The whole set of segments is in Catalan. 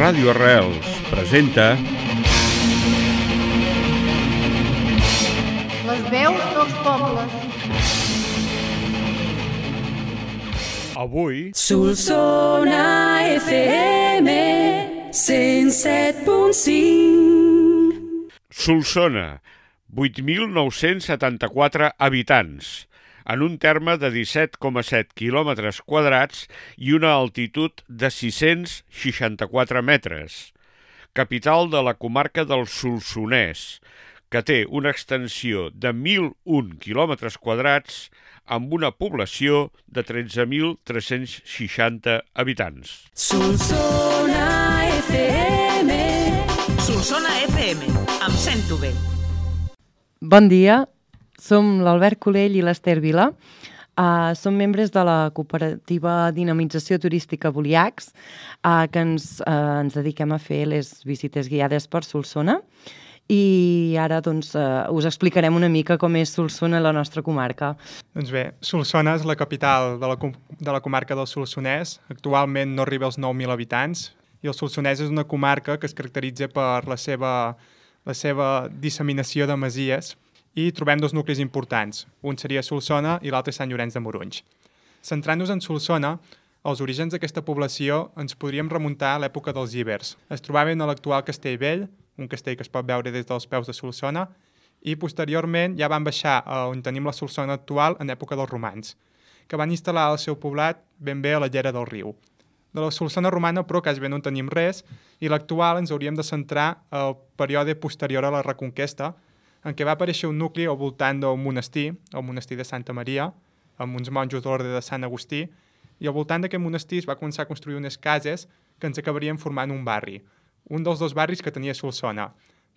Ràdio Arrels presenta Les veus dels pobles. Avui Solsona FM 107.5 Solsona, 8.974 habitants, en un terme de 17,7 quilòmetres quadrats i una altitud de 664 metres. Capital de la comarca del Solsonès, que té una extensió de 1.001 quilòmetres quadrats amb una població de 13.360 habitants. Solsona FM Solsona FM, em sento bé. Bon dia, som l'Albert Colell i l'Ester Vila. Uh, som membres de la cooperativa Dinamització Turística Boliacs, uh, que ens, uh, ens dediquem a fer les visites guiades per Solsona. I ara doncs, uh, us explicarem una mica com és Solsona la nostra comarca. Doncs bé, Solsona és la capital de la, com- de la comarca del Solsonès. Actualment no arriba als 9.000 habitants i el Solsonès és una comarca que es caracteritza per la seva, la seva disseminació de masies i trobem dos nuclis importants. Un seria Solsona i l'altre Sant Llorenç de Morunys. Centrant-nos en Solsona, els orígens d'aquesta població ens podríem remuntar a l'època dels íbers. Es trobaven a l'actual Castell Vell, un castell que es pot veure des dels peus de Solsona, i posteriorment ja van baixar a on tenim la Solsona actual en època dels romans, que van instal·lar el seu poblat ben bé a la llera del riu. De la Solsona romana, però, quasi bé no en tenim res, i l'actual ens hauríem de centrar al període posterior a la Reconquesta, en què va aparèixer un nucli al voltant d'un monestir, el monestir de Santa Maria, amb uns monjos de l'ordre de Sant Agustí, i al voltant d'aquest monestir es va començar a construir unes cases que ens acabarien formant un barri, un dels dos barris que tenia Solsona,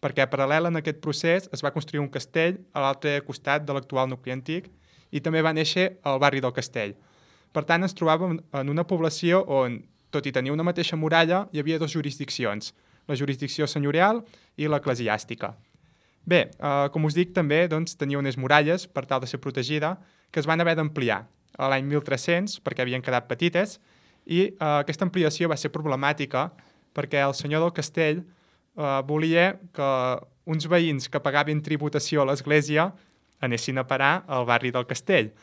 perquè paral·lel en aquest procés es va construir un castell a l'altre costat de l'actual nucli antic i també va néixer el barri del castell. Per tant, ens trobàvem en una població on, tot i tenir una mateixa muralla, hi havia dues jurisdiccions, la jurisdicció senyorial i l'eclesiàstica. Bé, eh, com us dic, també doncs, tenia unes muralles per tal de ser protegida que es van haver d'ampliar a l'any 1300 perquè havien quedat petites i eh, aquesta ampliació va ser problemàtica perquè el senyor del castell eh, volia que uns veïns que pagaven tributació a l'església anessin a parar al barri del castell.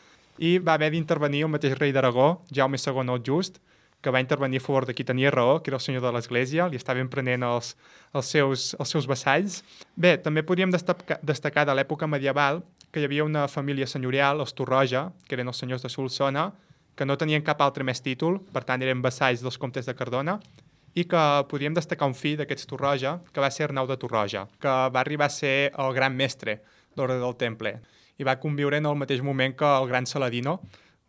I va haver d'intervenir el mateix rei d'Aragó, Jaume II el Just, que va intervenir a favor de qui tenia raó, que era el senyor de l'església, li estaven prenent els, els, seus, els seus vassalls. Bé, també podríem destacar, destacar de l'època medieval que hi havia una família senyorial, els Torroja, que eren els senyors de Solsona, que no tenien cap altre més títol, per tant eren vassalls dels comtes de Cardona, i que podríem destacar un fill d'aquests Torroja, que va ser Arnau de Torroja, que va arribar a ser el gran mestre d'ordre del temple, i va conviure en el mateix moment que el gran Saladino,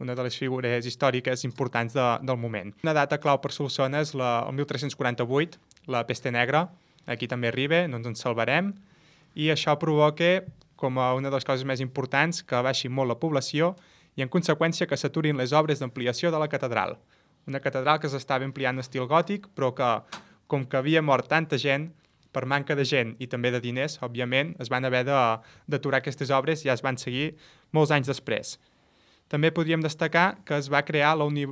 una de les figures històriques importants de, del moment. Una data clau per Solsona és la, el 1348, la peste negra, aquí també arriba, no ens en salvarem, i això provoca, com a una de les coses més importants, que baixi molt la població i, en conseqüència, que s'aturin les obres d'ampliació de la catedral. Una catedral que s'estava ampliant en estil gòtic, però que, com que havia mort tanta gent, per manca de gent i també de diners, òbviament, es van haver d'aturar aquestes obres i ja es van seguir molts anys després. També podríem destacar que es va crear eh,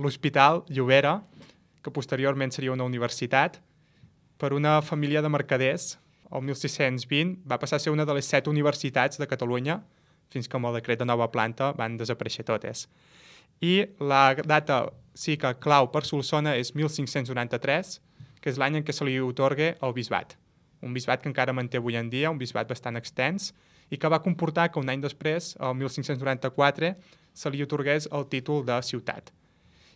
l'Hospital Llobera, que posteriorment seria una universitat, per una família de mercaders. El 1620 va passar a ser una de les set universitats de Catalunya, fins que amb el decret de nova planta van desaparèixer totes. I la data sí que clau per Solsona és 1593, que és l'any en què se li otorga el bisbat. Un bisbat que encara manté avui en dia, un bisbat bastant extens, i que va comportar que un any després, el 1594, se li otorgués el títol de ciutat.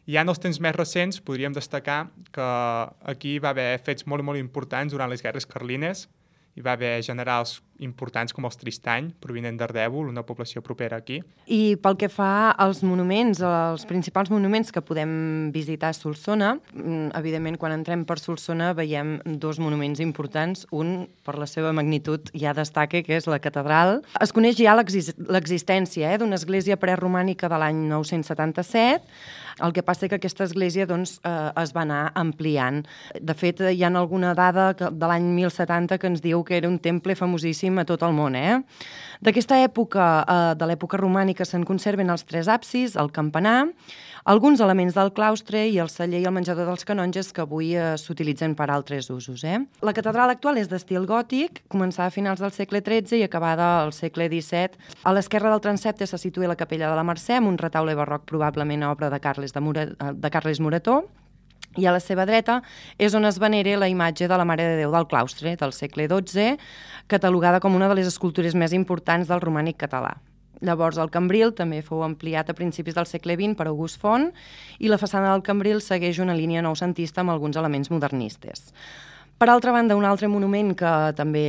Ja en els temps més recents podríem destacar que aquí va haver fets molt, molt importants durant les guerres carlines, hi va haver generals importants com els Tristany, provinent d'Ardèvol, una població propera aquí. I pel que fa als monuments, els principals monuments que podem visitar a Solsona, mm, evidentment, quan entrem per Solsona veiem dos monuments importants. Un, per la seva magnitud, ja destaca, que és la catedral. Es coneix ja l'exis- l'existència eh, d'una església preromànica de l'any 977, el que passa que aquesta església doncs, eh, es va anar ampliant. De fet, hi ha alguna dada que, de l'any 1070 que ens diu que era un temple famosíssim antiquíssim a tot el món. Eh? D'aquesta època, eh, de l'època romànica, se'n conserven els tres absis, el campanar, alguns elements del claustre i el celler i el menjador dels canonges que avui eh, s'utilitzen per altres usos. Eh? La catedral actual és d'estil gòtic, començada a finals del segle XIII i acabada al segle XVII. A l'esquerra del transepte se situa la capella de la Mercè, amb un retaule barroc probablement obra de Carles, de, Mura, de Carles Morató, i a la seva dreta és on es venera la imatge de la Mare de Déu del claustre del segle XII, catalogada com una de les escultures més importants del romànic català. Llavors, el Cambril també fou ampliat a principis del segle XX per August Font i la façana del Cambril segueix una línia noucentista amb alguns elements modernistes. Per altra banda, un altre monument que també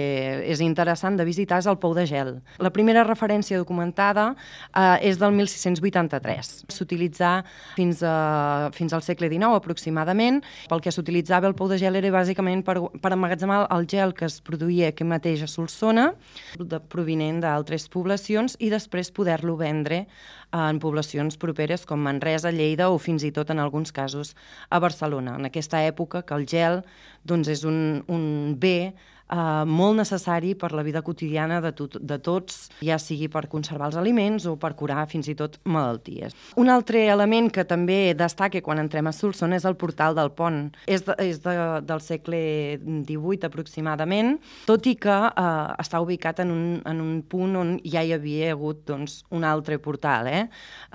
és interessant de visitar és el Pou de Gel. La primera referència documentada eh, és del 1683. S'utilitzà fins, a, fins al segle XIX aproximadament. Pel que s'utilitzava el Pou de Gel era bàsicament per, per emmagatzemar el gel que es produïa aquí mateix a Solsona, de, provinent d'altres poblacions, i després poder-lo vendre en poblacions properes com Manresa, Lleida o fins i tot en alguns casos a Barcelona. En aquesta època que el gel doncs, és un, un bé eh, molt necessari per la vida quotidiana de, tot, de tots, ja sigui per conservar els aliments o per curar fins i tot malalties. Un altre element que també destaca quan entrem a Solsona és el portal del pont. És, de, és de, del segle XVIII aproximadament, tot i que eh, està ubicat en un, en un punt on ja hi havia hagut doncs, un altre portal. Eh?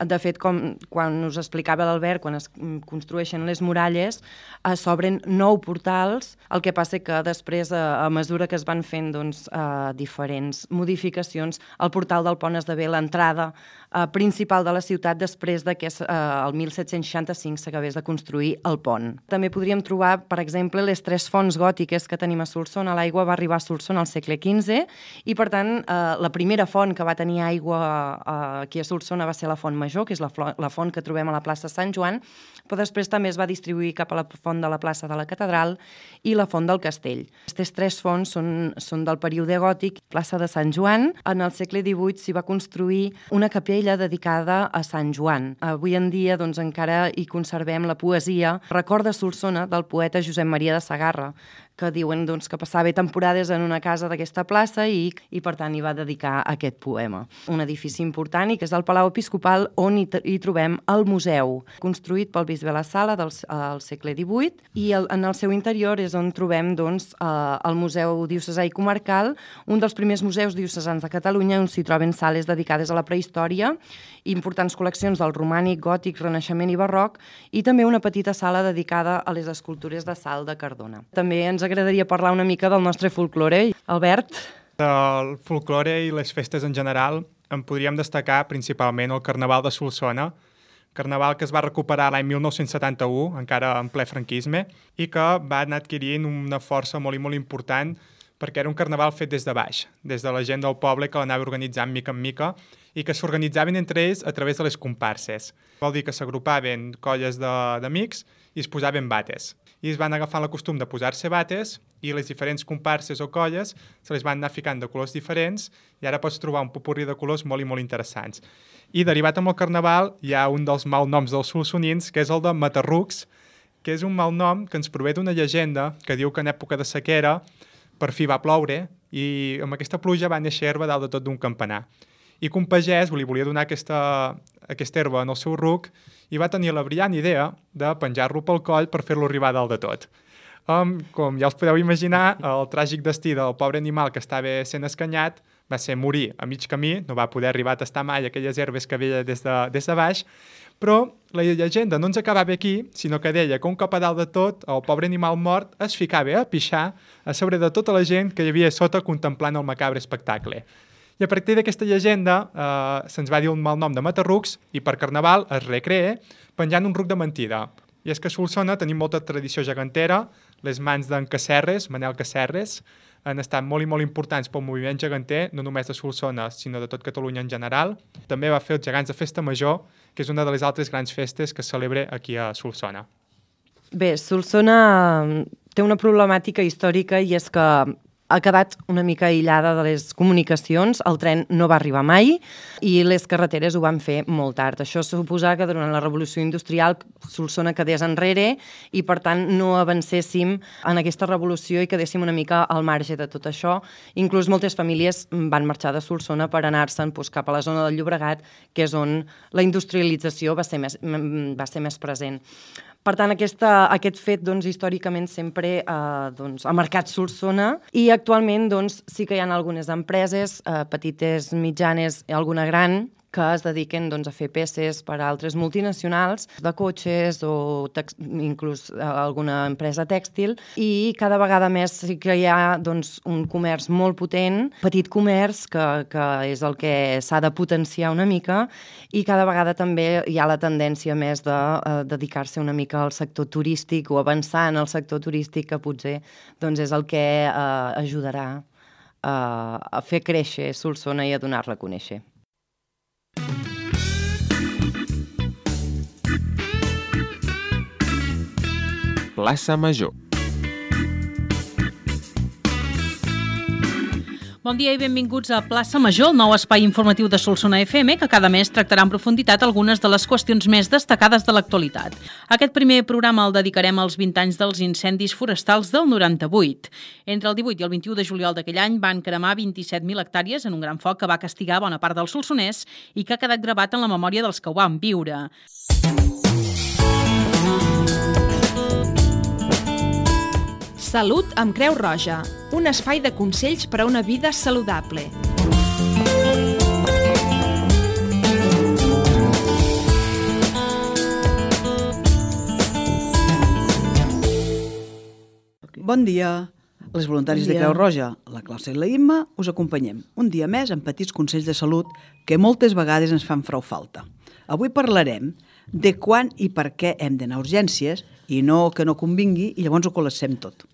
De fet, com quan us explicava l'Albert, quan es construeixen les muralles, eh, s'obren nou portals, el que passa que després, eh, a mesura que es van fent doncs, eh, diferents modificacions, el portal del pont esdevé l'entrada eh, principal de la ciutat després de que eh, el 1765 s'acabés de construir el pont. També podríem trobar, per exemple, les tres fonts gòtiques que tenim a Solsona. L'aigua va arribar a Solsona al segle XV i, per tant, eh, la primera font que va tenir aigua eh, aquí a Solsona va ser la font major, que és la, la font que trobem a la plaça Sant Joan, però després també es va distribuir cap a la font de la plaça de la Catedral i la font del Castell. Aquestes tres fonts són, són del període gòtic, plaça de Sant Joan. En el segle XVIII s'hi va construir una capella capella dedicada a Sant Joan. Avui en dia doncs, encara hi conservem la poesia Recorda Solsona del poeta Josep Maria de Sagarra, que diuen doncs, que passava temporades en una casa d'aquesta plaça i, i per tant hi va dedicar aquest poema. Un edifici important i que és el Palau Episcopal on hi, hi trobem el museu, construït pel bisbe La Sala del al segle XVIII i el, en el seu interior és on trobem doncs, eh, el Museu Diocesà i Comarcal, un dels primers museus diocesans de Catalunya on s'hi troben sales dedicades a la prehistòria, importants col·leccions del romànic, gòtic, renaixement i barroc i també una petita sala dedicada a les escultures de sal de Cardona. També ens agradaria parlar una mica del nostre folklore. Albert? Del folklore i les festes en general en podríem destacar principalment el Carnaval de Solsona, carnaval que es va recuperar l'any 1971, encara en ple franquisme, i que va anar adquirint una força molt i molt important perquè era un carnaval fet des de baix, des de la gent del poble que l'anava organitzant mica en mica i que s'organitzaven entre ells a través de les comparses. Vol dir que s'agrupaven colles d'amics i es posaven bates i es van agafar la costum de posar-se bates i les diferents comparses o colles se les van anar ficant de colors diferents i ara pots trobar un popurri de colors molt i molt interessants. I derivat amb el carnaval hi ha un dels malnoms dels solsonins que és el de Matarrucs, que és un malnom que ens prové d'una llegenda que diu que en època de sequera per fi va ploure i amb aquesta pluja va néixer herba dalt de tot d'un campanar. I un pagès li volia donar aquesta, aquesta herba en el seu ruc i va tenir la brillant idea de penjar-lo pel coll per fer-lo arribar dalt de tot. Um, com ja us podeu imaginar, el tràgic destí del pobre animal que estava sent escanyat va ser morir a mig camí, no va poder arribar a tastar mai aquelles herbes que veia des de, des de baix, però la llegenda no ens acabava aquí, sinó que deia que un cop a dalt de tot, el pobre animal mort es ficava a pixar a sobre de tota la gent que hi havia sota contemplant el macabre espectacle. I a partir d'aquesta llegenda eh, se'ns va dir un mal nom de Matarrucs i per Carnaval es recrea penjant un ruc de mentida. I és que a Solsona tenim molta tradició gegantera, les mans d'en Cacerres, Manel Cacerres, han estat molt i molt importants pel moviment geganter, no només de Solsona, sinó de tot Catalunya en general. També va fer els gegants de Festa Major, que és una de les altres grans festes que es celebra aquí a Solsona. Bé, Solsona té una problemàtica històrica i és que ha quedat una mica aïllada de les comunicacions, el tren no va arribar mai i les carreteres ho van fer molt tard. Això suposa que durant la revolució industrial Solsona quedés enrere i per tant no avancéssim en aquesta revolució i quedéssim una mica al marge de tot això. Inclús moltes famílies van marxar de Solsona per anar-se'n doncs, cap a la zona del Llobregat, que és on la industrialització va ser més, va ser més present. Per tant, aquesta, aquest fet doncs, històricament sempre eh, doncs, ha marcat Solsona i actualment doncs, sí que hi ha algunes empreses, eh, petites, mitjanes, alguna gran, que es dediquen doncs, a fer peces per a altres multinacionals de cotxes o inclús eh, alguna empresa tèxtil i cada vegada més sí que hi ha doncs, un comerç molt potent, petit comerç que, que és el que s'ha de potenciar una mica i cada vegada també hi ha la tendència més de uh, dedicar-se una mica al sector turístic o avançar en el sector turístic que potser doncs, és el que uh, ajudarà uh, a fer créixer Solsona i a donar-la a conèixer. Plaça Major. Bon dia i benvinguts a Plaça Major, el nou espai informatiu de Solsona FM, que cada mes tractarà en profunditat algunes de les qüestions més destacades de l'actualitat. Aquest primer programa el dedicarem als 20 anys dels incendis forestals del 98. Entre el 18 i el 21 de juliol d'aquell any van cremar 27.000 hectàrees en un gran foc que va castigar bona part del Solsonès i que ha quedat gravat en la memòria dels que ho van viure. Salut amb Creu Roja, un espai de consells per a una vida saludable. Bon dia. Les voluntaris Bon de dia. Creu Roja, la Clàusula i la Imma, us acompanyem un dia més amb petits consells de salut que moltes vegades ens fan frau falta. Avui parlarem de quan i per què hem d'anar a urgències i no que no convingui i llavors ho col·lapsem tot.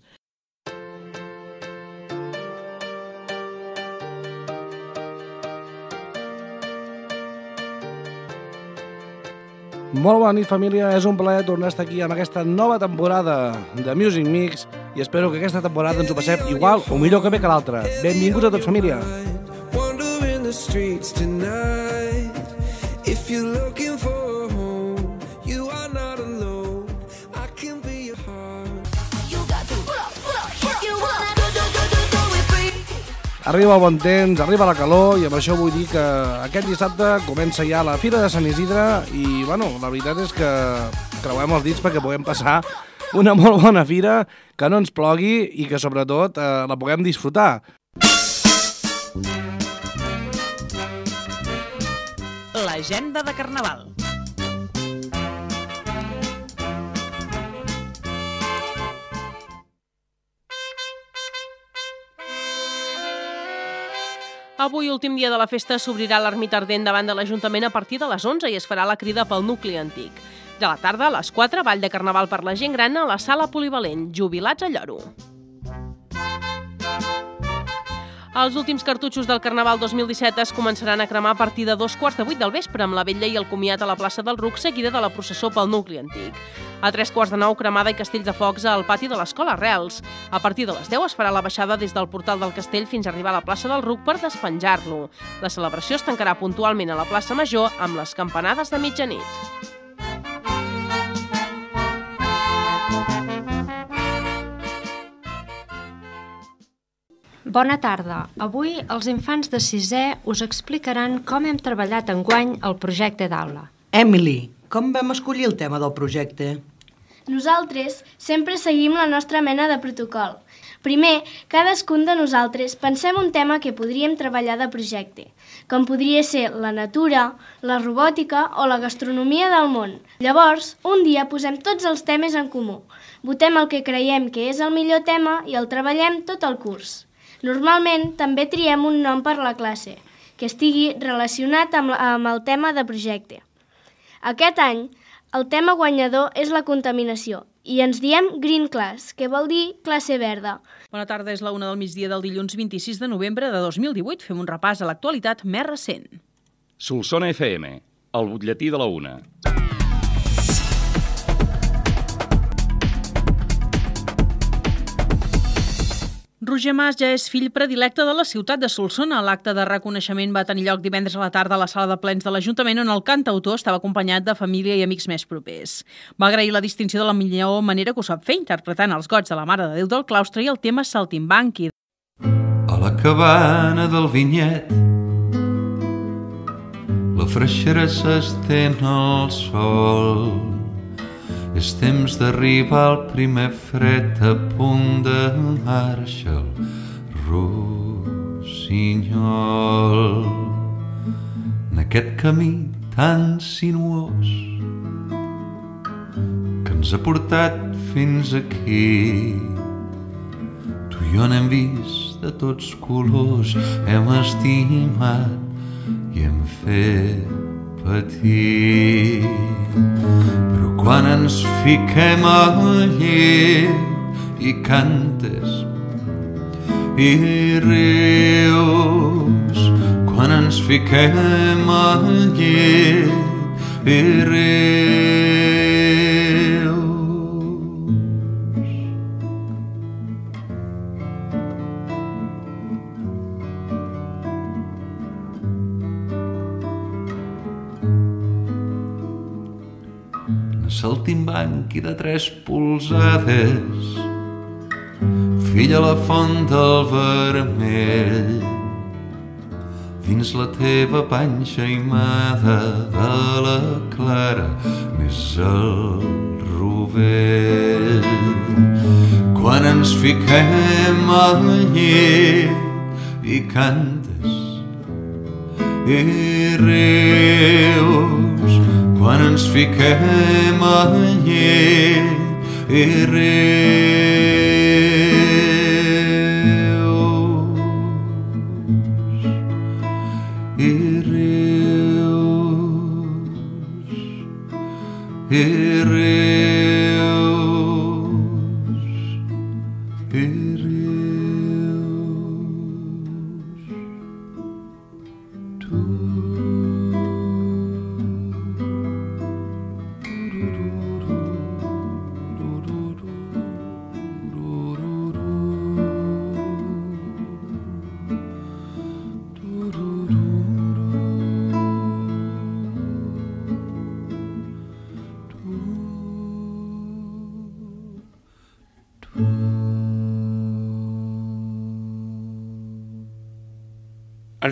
Molt bona nit, família. És un plaer tornar estar aquí amb aquesta nova temporada de Music Mix i espero que aquesta temporada ens ho passem igual o millor que bé que l'altra. Benvinguts a tots, família. Wandering the streets tonight. If you're looking Arriba el bon temps, arriba la calor i amb això vull dir que aquest dissabte comença ja la Fira de Sant Isidre i, bueno, la veritat és que creuem els dits perquè puguem passar una molt bona fira, que no ens plogui i que, sobretot, eh, la puguem disfrutar. L'agenda de Carnaval. Avui, últim dia de la festa, s'obrirà l'ermita ardent davant de l'Ajuntament a partir de les 11 i es farà la crida pel nucli antic. A la tarda, a les 4, ball de carnaval per la gent gran a la sala polivalent, jubilats a Lloro. Els últims cartutxos del Carnaval 2017 es començaran a cremar a partir de dos quarts de vuit del vespre amb la vetlla i el comiat a la plaça del Ruc, seguida de la processó pel nucli antic. A tres quarts de nou, cremada i castells de focs al pati de l'Escola Reals. A partir de les 10 es farà la baixada des del portal del castell fins a arribar a la plaça del Ruc per despenjar-lo. La celebració es tancarà puntualment a la plaça Major amb les campanades de mitjanit. Bona tarda. Avui els infants de sisè us explicaran com hem treballat enguany el projecte d'aula. Emily, com vam escollir el tema del projecte? Nosaltres sempre seguim la nostra mena de protocol. Primer, cadascun de nosaltres pensem un tema que podríem treballar de projecte, com podria ser la natura, la robòtica o la gastronomia del món. Llavors, un dia posem tots els temes en comú, votem el que creiem que és el millor tema i el treballem tot el curs. Normalment, també triem un nom per la classe, que estigui relacionat amb, amb el tema de projecte. Aquest any, el tema guanyador és la contaminació i ens diem Green Class, que vol dir classe verda. Bona tarda, és la una del migdia del dilluns 26 de novembre de 2018. Fem un repàs a l'actualitat més recent. Solsona FM, el butlletí de la una. Roger Mas ja és fill predilecte de la ciutat de Solsona. L'acte de reconeixement va tenir lloc divendres a la tarda a la sala de plens de l'Ajuntament on el cantautor estava acompanyat de família i amics més propers. Va agrair la distinció de la millor manera que ho sap fer, interpretant els goig de la Mare de Déu del Claustre i el tema Saltimbanqui. A la cabana del vinyet la freixera s'estén al sol és temps d'arribar al primer fred a punt de marxa el rossinyol. En aquest camí tan sinuós que ens ha portat fins aquí tu i jo n'hem vist de tots colors hem estimat i hem fet πατή προκουάναν σφίκε μαγλί οι κάντες. Οι ρίους κουάναν σφίκε μαγλί οι saltimbanqui de tres polzades. Fill a la font del vermell dins la teva panxa imada de la clara n'és el rovell. Quan ens fiquem al llit i cantes i rius quan ens fiquem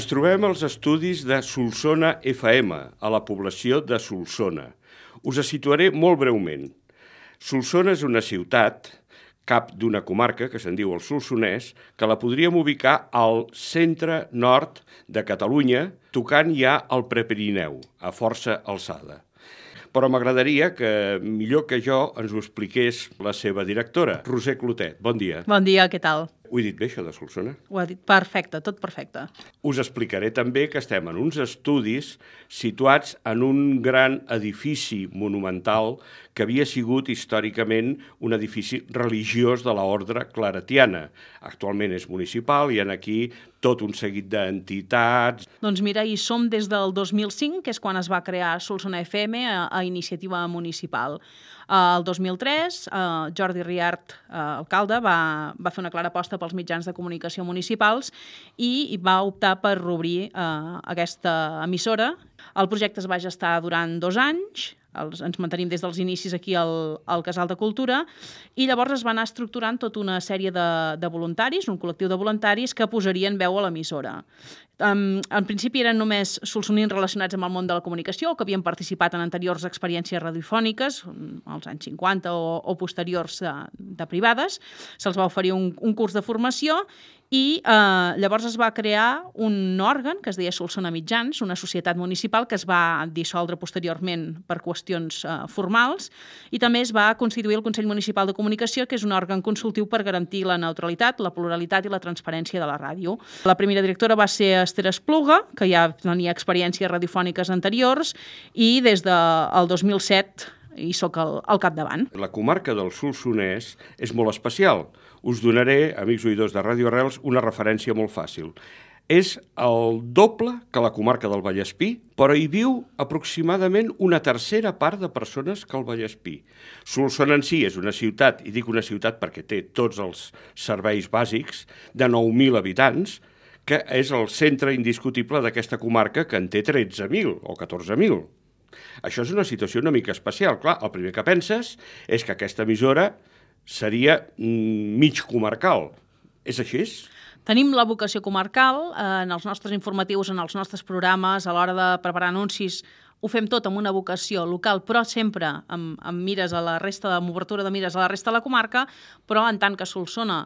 Ens trobem als estudis de Solsona FM, a la població de Solsona. Us situaré molt breument. Solsona és una ciutat, cap d'una comarca, que se'n diu el Solsonès, que la podríem ubicar al centre nord de Catalunya, tocant ja el Prepirineu, a força alçada. Però m'agradaria que, millor que jo, ens ho expliqués la seva directora, Roser Clotet. Bon dia. Bon dia, què tal? Ho he dit bé, això de Solsona? Ho ha dit perfecte, tot perfecte. Us explicaré també que estem en uns estudis situats en un gran edifici monumental que havia sigut històricament un edifici religiós de l'ordre claretiana. Actualment és municipal i en aquí tot un seguit d'entitats. Doncs mira, hi som des del 2005, que és quan es va crear Solsona FM a, a iniciativa municipal. El 2003, eh, Jordi Riart, eh, alcalde, va, va fer una clara aposta pels mitjans de comunicació municipals i, i va optar per obrir eh, aquesta emissora. El projecte es va gestar durant dos anys, els, ens mantenim des dels inicis aquí al, al Casal de Cultura, i llavors es va anar estructurant tota una sèrie de, de voluntaris, un col·lectiu de voluntaris que posarien veu a l'emissora. Um, en principi eren només solsonins relacionats amb el món de la comunicació que havien participat en anteriors experiències radiofòniques, als anys 50 o, o posteriors de, de privades. Se'ls va oferir un, un curs de formació i eh, llavors es va crear un òrgan que es deia Solsona Mitjans, una societat municipal que es va dissoldre posteriorment per qüestions eh, formals i també es va constituir el Consell Municipal de Comunicació, que és un òrgan consultiu per garantir la neutralitat, la pluralitat i la transparència de la ràdio. La primera directora va ser Esther Espluga, que ja tenia experiències radiofòniques anteriors, i des del 2007 hi sóc al, al capdavant. La comarca del Solsonès és molt especial. Us donaré, amics oïdors de Ràdio Arrels, una referència molt fàcil. És el doble que la comarca del Vallespí, però hi viu aproximadament una tercera part de persones que el Vallespí. Solsona en si és una ciutat, i dic una ciutat perquè té tots els serveis bàsics, de 9.000 habitants, que és el centre indiscutible d'aquesta comarca que en té 13.000 o 14.000. Això és una situació una mica especial. Clar, el primer que penses és que aquesta emissora seria mm, mig comarcal. És així? Tenim la vocació comarcal, eh, en els nostres informatius, en els nostres programes, a l'hora de preparar anuncis, ho fem tot amb una vocació local, però sempre amb, amb mires a la resta, amb obertura de mires a la resta de la comarca, però en tant que Solsona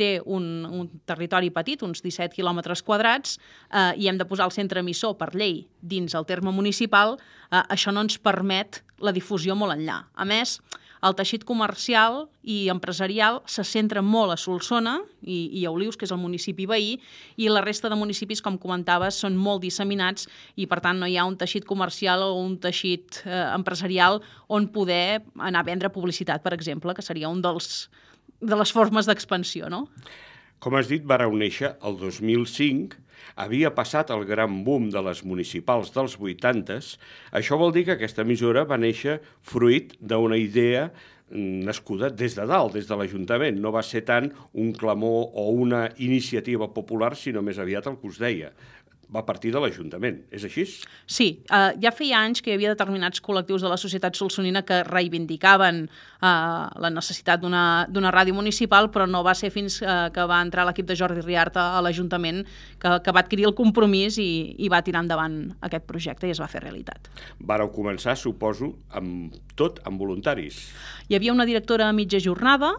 té un, un territori petit, uns 17 quilòmetres quadrats, eh, i hem de posar el centre emissor per llei dins el terme municipal, eh, això no ens permet la difusió molt enllà. A més, el teixit comercial i empresarial se centra molt a Solsona i, i a Olius, que és el municipi veí, i la resta de municipis, com comentaves, són molt disseminats i, per tant, no hi ha un teixit comercial o un teixit eh, empresarial on poder anar a vendre publicitat, per exemple, que seria un dels, de les formes d'expansió, no? Com has dit, vareu néixer el 2005, havia passat el gran boom de les municipals dels 80s. Això vol dir que aquesta emissora va néixer fruit d'una idea mm, nascuda des de dalt, des de l'Ajuntament. No va ser tant un clamor o una iniciativa popular, sinó més aviat el que us deia va partir de l'Ajuntament. És així? Sí, eh, ja feia anys que hi havia determinats col·lectius de la societat solsonina que reivindicaven eh, la necessitat d'una ràdio municipal, però no va ser fins eh, que va entrar l'equip de Jordi Riarta a l'Ajuntament que, que va adquirir el compromís i, i va tirar endavant aquest projecte i es va fer realitat. Vareu començar, suposo, amb tot amb voluntaris. Hi havia una directora a mitja jornada,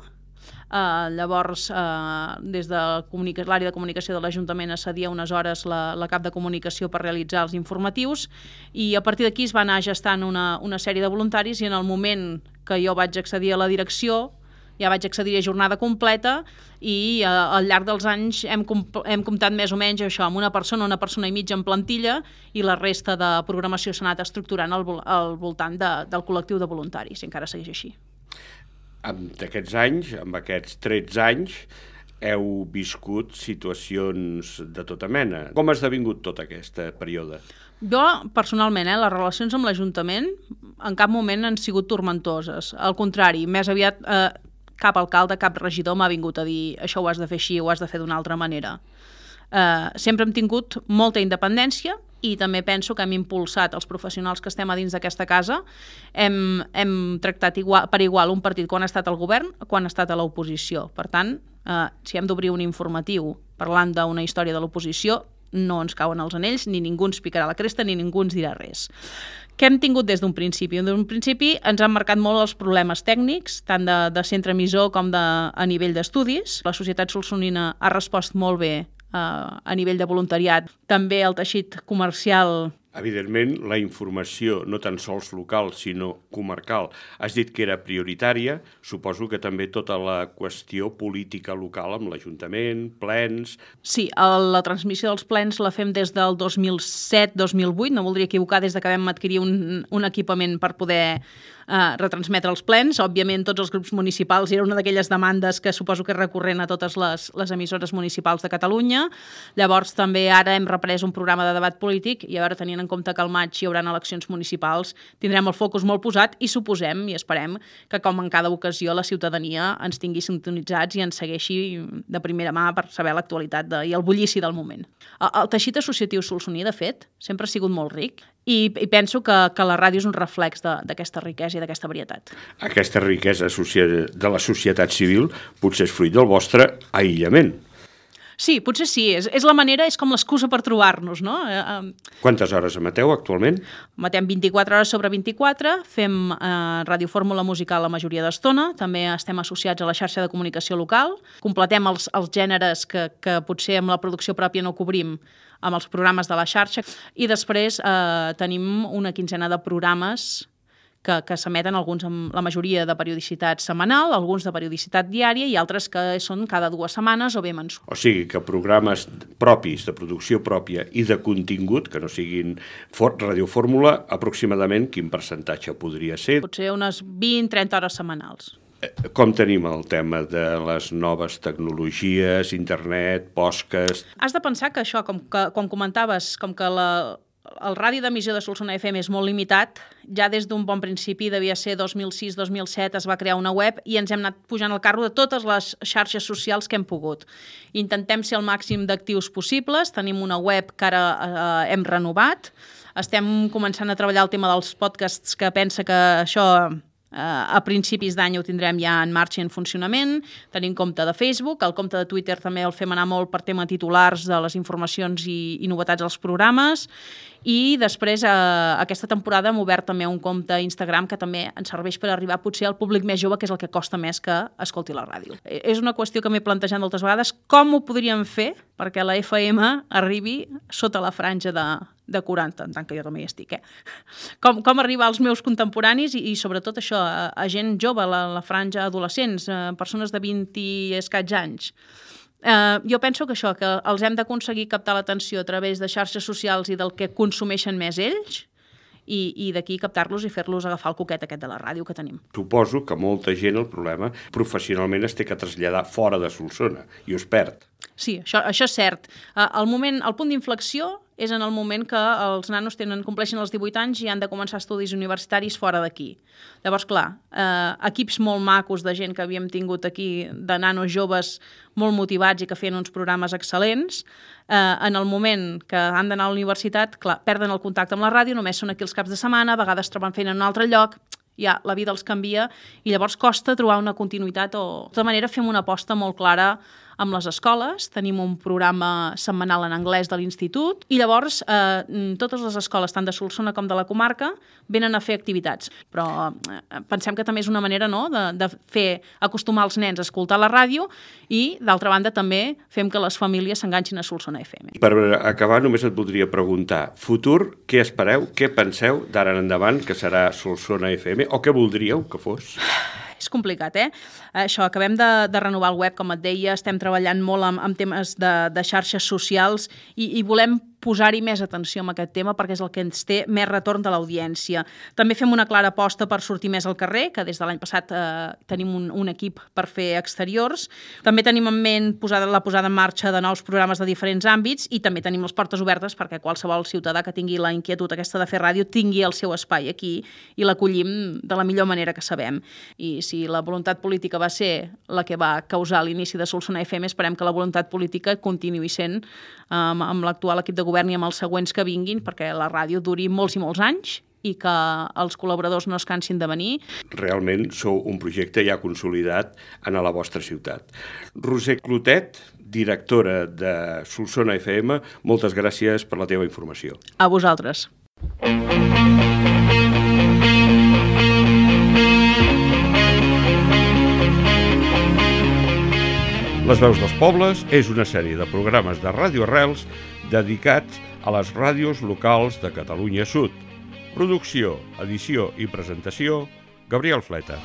Uh, llavors, uh, des de l'àrea de comunicació de l'Ajuntament accedia unes hores la, la cap de comunicació per realitzar els informatius i a partir d'aquí es va anar gestant una, una sèrie de voluntaris i en el moment que jo vaig accedir a la direcció ja vaig accedir a jornada completa i uh, al llarg dels anys hem, hem comptat més o menys això amb una persona, una persona i mitja en plantilla i la resta de programació s'ha anat estructurant al, al voltant de, del col·lectiu de voluntaris, encara segueix així d'aquests anys, amb aquests 13 anys, heu viscut situacions de tota mena. Com ha esdevingut tot aquest període? Jo, personalment, eh, les relacions amb l'Ajuntament en cap moment han sigut tormentoses. Al contrari, més aviat eh, cap alcalde, cap regidor m'ha vingut a dir això ho has de fer així, ho has de fer d'una altra manera. Eh, sempre hem tingut molta independència, i també penso que hem impulsat els professionals que estem a dins d'aquesta casa, hem, hem tractat igual, per igual un partit quan ha estat al govern, quan ha estat a l'oposició. Per tant, eh, si hem d'obrir un informatiu parlant d'una història de l'oposició, no ens cauen els anells, ni ningú ens picarà la cresta, ni ningú ens dirà res. Què hem tingut des d'un principi? D'un principi ens han marcat molt els problemes tècnics, tant de, de centre emissor com de, a nivell d'estudis. La societat solsonina ha respost molt bé a nivell de voluntariat. També el teixit comercial Evidentment, la informació, no tan sols local, sinó comarcal, has dit que era prioritària. Suposo que també tota la qüestió política local amb l'Ajuntament, plens... Sí, la transmissió dels plens la fem des del 2007-2008, no voldria equivocar, des de que vam adquirir un, un equipament per poder eh, retransmetre els plens. Òbviament, tots els grups municipals era una d'aquelles demandes que suposo que és recurrent a totes les, les emissores municipals de Catalunya. Llavors, també ara hem reprès un programa de debat polític i a veure, tenint en compte que al maig hi haurà eleccions municipals, tindrem el focus molt posat i suposem i esperem que, com en cada ocasió, la ciutadania ens tingui sintonitzats i ens segueixi de primera mà per saber l'actualitat i el bullici del moment. El teixit associatiu solsoní, de fet, sempre ha sigut molt ric i, i penso que, que la ràdio és un reflex d'aquesta riquesa i d'aquesta varietat. Aquesta riquesa de la societat civil potser és fruit del vostre aïllament. Sí, potser sí. És, és la manera, és com l'excusa per trobar-nos, no? Eh, eh, Quantes hores emeteu actualment? Matem 24 hores sobre 24, fem eh, radiofórmula musical la majoria d'estona, també estem associats a la xarxa de comunicació local, completem els, els gèneres que, que potser amb la producció pròpia no cobrim amb els programes de la xarxa i després eh, tenim una quinzena de programes que, que s'emeten alguns amb la majoria de periodicitat setmanal, alguns de periodicitat diària i altres que són cada dues setmanes o bé mensual. O sigui que programes propis, de producció pròpia i de contingut, que no siguin for radiofórmula, aproximadament quin percentatge podria ser? Potser unes 20-30 hores setmanals. Com tenim el tema de les noves tecnologies, internet, podcast... Has de pensar que això, com que, com comentaves, com que la, el radi d'emissió de Solsona FM és molt limitat, ja des d'un bon principi, devia ser 2006-2007, es va crear una web i ens hem anat pujant el carro de totes les xarxes socials que hem pogut. Intentem ser el màxim d'actius possibles, tenim una web que ara eh, hem renovat, estem començant a treballar el tema dels podcasts que pensa que això a principis d'any ho tindrem ja en marxa i en funcionament. Tenim compte de Facebook, el compte de Twitter també el fem anar molt per tema titulars de les informacions i, i novetats dels programes. I després, eh, aquesta temporada hem obert també un compte a Instagram que també ens serveix per arribar potser al públic més jove, que és el que costa més que escolti la ràdio. Eh, És una qüestió que m'he plantejat moltes vegades, com ho podríem fer perquè la FM arribi sota la franja de, de 40, en tant que jo també hi estic, eh? Com, com arribar als meus contemporanis i, i sobretot això, a, a gent jove, la, la franja adolescents, a persones de 20 i escaig anys. Eh, jo penso que això, que els hem d'aconseguir captar l'atenció a través de xarxes socials i del que consumeixen més ells, i, i d'aquí captar-los i fer-los agafar el coquet aquest de la ràdio que tenim. Suposo que molta gent el problema professionalment es té que traslladar fora de Solsona i us perd. Sí, això, això és cert. Uh, el, moment, el punt d'inflexió és en el moment que els nanos tenen, compleixen els 18 anys i han de començar estudis universitaris fora d'aquí. Llavors, clar, eh, equips molt macos de gent que havíem tingut aquí, de nanos joves molt motivats i que feien uns programes excel·lents, eh, en el moment que han d'anar a la universitat, clar, perden el contacte amb la ràdio, només són aquí els caps de setmana, a vegades troben feina en un altre lloc, ja la vida els canvia i llavors costa trobar una continuïtat o... De tota manera, fem una aposta molt clara amb les escoles, tenim un programa setmanal en anglès de l'institut i llavors eh, totes les escoles, tant de Solsona com de la comarca, venen a fer activitats. Però eh, pensem que també és una manera no, de, de fer acostumar els nens a escoltar la ràdio i, d'altra banda, també fem que les famílies s'enganxin a Solsona FM. Per acabar, només et voldria preguntar, futur, què espereu, què penseu d'ara en endavant que serà Solsona FM o què voldríeu que fos? És complicat, eh? Això, acabem de, de renovar el web, com et deia, estem treballant molt amb, amb temes de, de xarxes socials i, i volem posar-hi més atenció amb aquest tema perquè és el que ens té més retorn de l'audiència. També fem una clara aposta per sortir més al carrer, que des de l'any passat eh, tenim un, un equip per fer exteriors. També tenim en ment posada, la posada en marxa de nous programes de diferents àmbits i també tenim les portes obertes perquè qualsevol ciutadà que tingui la inquietud aquesta de fer ràdio tingui el seu espai aquí i l'acollim de la millor manera que sabem. I si la voluntat política va ser la que va causar l'inici de Solsona FM, esperem que la voluntat política continuï sent amb, amb l'actual equip de govern i amb els següents que vinguin perquè la ràdio duri molts i molts anys i que els col·laboradors no es cansin de venir. Realment sou un projecte ja consolidat en la vostra ciutat. Roser Clotet, directora de Solsona FM, moltes gràcies per la teva informació. A vosaltres. Les veus dels pobles és una sèrie de programes de Ràdio Arrels dedicats a les ràdios locals de Catalunya Sud. Producció, edició i presentació, Gabriel Fleta.